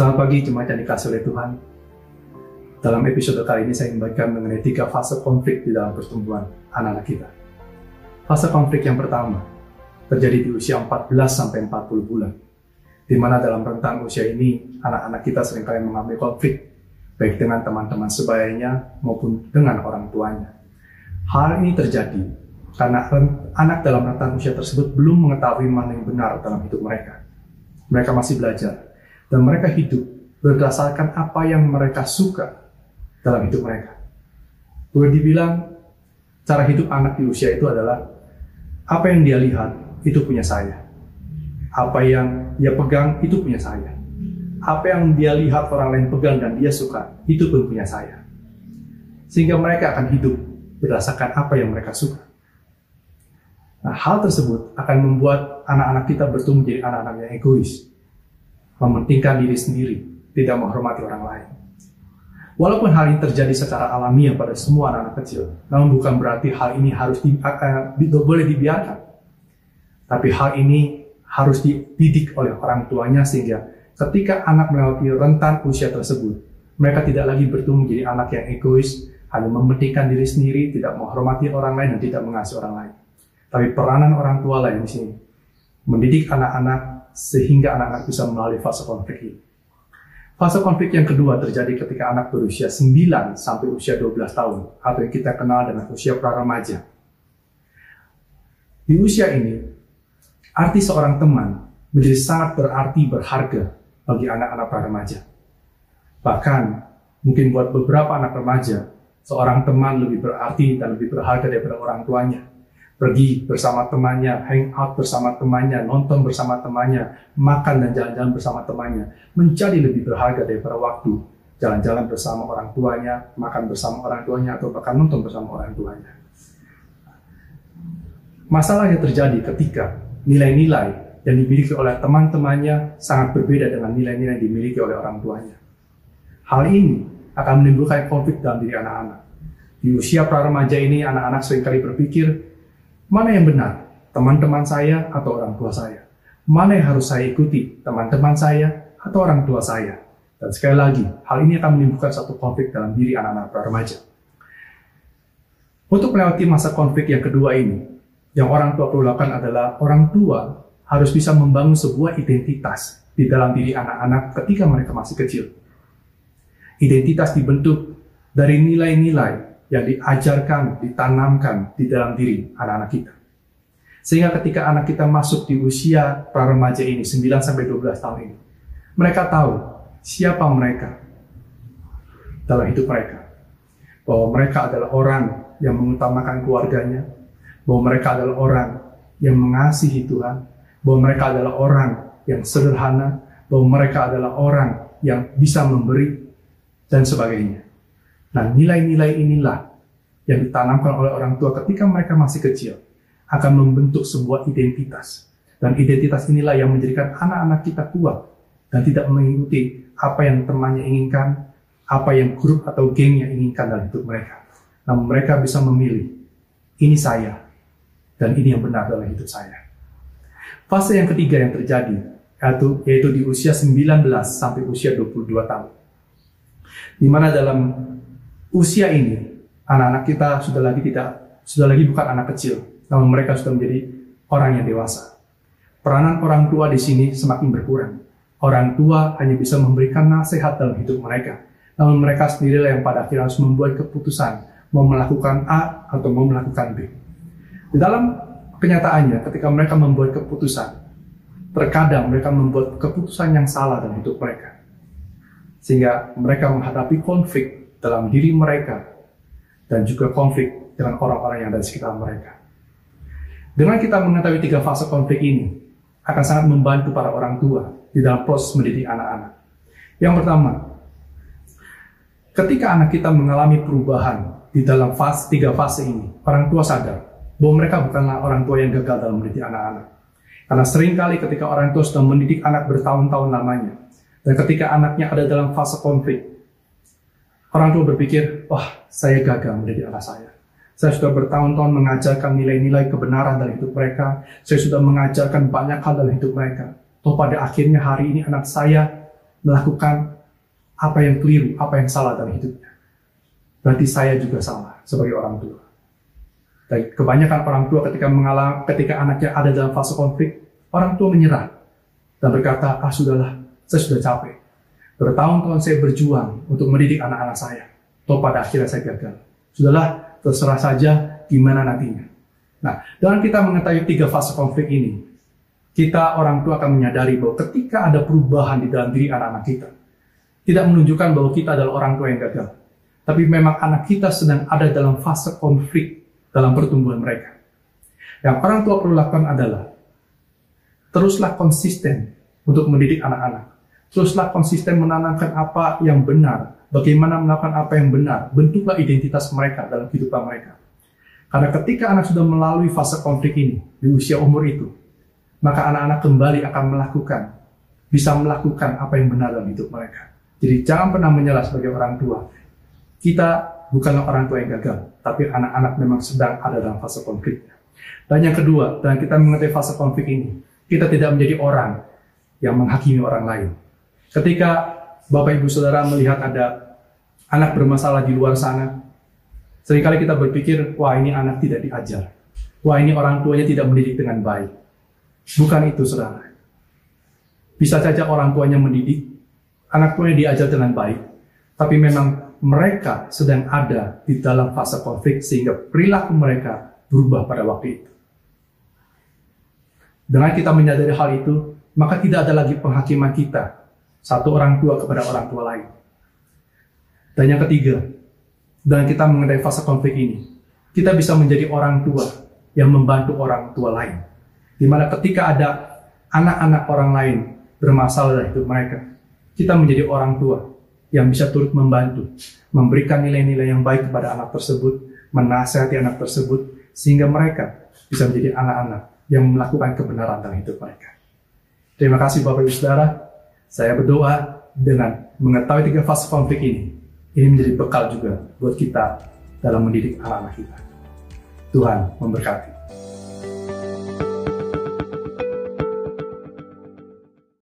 Selamat pagi jemaat yang dikasih oleh Tuhan. Dalam episode kali ini saya membagikan mengenai tiga fase konflik di dalam pertumbuhan anak-anak kita. Fase konflik yang pertama terjadi di usia 14 sampai 40 bulan. Di mana dalam rentang usia ini anak-anak kita sering kali mengalami konflik baik dengan teman-teman sebayanya maupun dengan orang tuanya. Hal ini terjadi karena anak dalam rentang usia tersebut belum mengetahui mana yang benar dalam hidup mereka. Mereka masih belajar dan mereka hidup berdasarkan apa yang mereka suka dalam hidup mereka. Boleh dibilang cara hidup anak di usia itu adalah apa yang dia lihat itu punya saya. Apa yang dia pegang itu punya saya. Apa yang dia lihat orang lain pegang dan dia suka itu pun punya saya. Sehingga mereka akan hidup berdasarkan apa yang mereka suka. Nah, hal tersebut akan membuat anak-anak kita bertumbuh menjadi anak-anak yang egois, mementingkan diri sendiri, tidak menghormati orang lain. Walaupun hal ini terjadi secara alamiah pada semua anak-anak kecil, namun bukan berarti hal ini harus di, uh, di, boleh dibiarkan. Tapi hal ini harus dididik oleh orang tuanya sehingga ketika anak melewati rentan usia tersebut, mereka tidak lagi bertumbuh menjadi anak yang egois, hanya mementingkan diri sendiri, tidak menghormati orang lain dan tidak mengasihi orang lain. Tapi peranan orang tua lain di sini mendidik anak-anak sehingga anak-anak bisa melalui fase konflik ini. Fase konflik yang kedua terjadi ketika anak berusia 9 sampai usia 12 tahun atau yang kita kenal dengan usia pra-remaja. Di usia ini, arti seorang teman menjadi sangat berarti berharga bagi anak-anak pra-remaja. Bahkan, mungkin buat beberapa anak remaja, seorang teman lebih berarti dan lebih berharga daripada orang tuanya pergi bersama temannya, hang out bersama temannya, nonton bersama temannya, makan dan jalan-jalan bersama temannya, menjadi lebih berharga daripada waktu jalan-jalan bersama orang tuanya, makan bersama orang tuanya, atau bahkan nonton bersama orang tuanya. Masalah yang terjadi ketika nilai-nilai yang dimiliki oleh teman-temannya sangat berbeda dengan nilai-nilai yang dimiliki oleh orang tuanya. Hal ini akan menimbulkan konflik dalam diri anak-anak. Di usia pra remaja ini, anak-anak sering kali berpikir, Mana yang benar, teman-teman saya atau orang tua saya? Mana yang harus saya ikuti, teman-teman saya atau orang tua saya? Dan sekali lagi, hal ini akan menimbulkan satu konflik dalam diri anak-anak remaja. Untuk melewati masa konflik yang kedua ini, yang orang tua perlu lakukan adalah orang tua harus bisa membangun sebuah identitas di dalam diri anak-anak ketika mereka masih kecil. Identitas dibentuk dari nilai-nilai yang diajarkan, ditanamkan di dalam diri anak-anak kita. Sehingga ketika anak kita masuk di usia pra remaja ini, 9 sampai 12 tahun ini, mereka tahu siapa mereka dalam hidup mereka. Bahwa mereka adalah orang yang mengutamakan keluarganya, bahwa mereka adalah orang yang mengasihi Tuhan, bahwa mereka adalah orang yang sederhana, bahwa mereka adalah orang yang bisa memberi, dan sebagainya. Nah, nilai-nilai inilah yang ditanamkan oleh orang tua ketika mereka masih kecil akan membentuk sebuah identitas. Dan identitas inilah yang menjadikan anak-anak kita kuat dan tidak mengikuti apa yang temannya inginkan, apa yang grup atau gengnya inginkan dalam hidup mereka. Namun mereka bisa memilih, ini saya, dan ini yang benar dalam hidup saya. Fase yang ketiga yang terjadi, yaitu, yaitu di usia 19 sampai usia 22 tahun. Di mana dalam usia ini anak-anak kita sudah lagi tidak sudah lagi bukan anak kecil, namun mereka sudah menjadi orang yang dewasa. Peranan orang tua di sini semakin berkurang. Orang tua hanya bisa memberikan nasihat dalam hidup mereka, namun mereka sendirilah yang pada akhirnya harus membuat keputusan mau melakukan A atau mau melakukan B. Di dalam kenyataannya, ketika mereka membuat keputusan, terkadang mereka membuat keputusan yang salah dalam hidup mereka. Sehingga mereka menghadapi konflik dalam diri mereka dan juga konflik dengan orang-orang yang ada di sekitar mereka. Dengan kita mengetahui tiga fase konflik ini, akan sangat membantu para orang tua di dalam proses mendidik anak-anak. Yang pertama, ketika anak kita mengalami perubahan di dalam fase, tiga fase ini, orang tua sadar bahwa mereka bukanlah orang tua yang gagal dalam mendidik anak-anak. Karena sering kali ketika orang tua sudah mendidik anak bertahun-tahun lamanya, dan ketika anaknya ada dalam fase konflik, Orang tua berpikir, wah saya gagal menjadi anak saya. Saya sudah bertahun-tahun mengajarkan nilai-nilai kebenaran dalam hidup mereka. Saya sudah mengajarkan banyak hal dalam hidup mereka. Toh pada akhirnya hari ini anak saya melakukan apa yang keliru, apa yang salah dalam hidupnya. Berarti saya juga salah sebagai orang tua. Dan kebanyakan orang tua ketika mengalami, ketika anaknya ada dalam fase konflik, orang tua menyerah dan berkata, ah sudahlah, saya sudah capek. Bertahun-tahun saya berjuang untuk mendidik anak-anak saya. Toh pada akhirnya saya gagal. Sudahlah, terserah saja gimana nantinya. Nah, dengan kita mengetahui tiga fase konflik ini, kita orang tua akan menyadari bahwa ketika ada perubahan di dalam diri anak-anak kita, tidak menunjukkan bahwa kita adalah orang tua yang gagal. Tapi memang anak kita sedang ada dalam fase konflik dalam pertumbuhan mereka. Yang orang tua perlu lakukan adalah teruslah konsisten untuk mendidik anak-anak. Teruslah konsisten menanamkan apa yang benar, bagaimana melakukan apa yang benar, bentuklah identitas mereka dalam kehidupan mereka. Karena ketika anak sudah melalui fase konflik ini di usia umur itu, maka anak-anak kembali akan melakukan, bisa melakukan apa yang benar dalam hidup mereka. Jadi jangan pernah menyerah sebagai orang tua. Kita bukanlah orang tua yang gagal, tapi anak-anak memang sedang ada dalam fase konflik. Dan yang kedua, dan kita mengerti fase konflik ini, kita tidak menjadi orang yang menghakimi orang lain. Ketika Bapak Ibu Saudara melihat ada anak bermasalah di luar sana, sering kali kita berpikir, wah ini anak tidak diajar. Wah ini orang tuanya tidak mendidik dengan baik. Bukan itu, saudara. Bisa saja orang tuanya mendidik, anak tuanya diajar dengan baik, tapi memang mereka sedang ada di dalam fase konflik sehingga perilaku mereka berubah pada waktu itu. Dengan kita menyadari hal itu, maka tidak ada lagi penghakiman kita, satu orang tua kepada orang tua lain. Dan yang ketiga, dan kita mengenai fase konflik ini, kita bisa menjadi orang tua yang membantu orang tua lain. Di mana ketika ada anak-anak orang lain bermasalah dalam hidup mereka, kita menjadi orang tua yang bisa turut membantu, memberikan nilai-nilai yang baik kepada anak tersebut, menasihati anak tersebut, sehingga mereka bisa menjadi anak-anak yang melakukan kebenaran dalam hidup mereka. Terima kasih Bapak Ibu Saudara. Saya berdoa dengan mengetahui tiga fase konflik ini, ini menjadi bekal juga buat kita dalam mendidik anak-anak kita. Tuhan memberkati.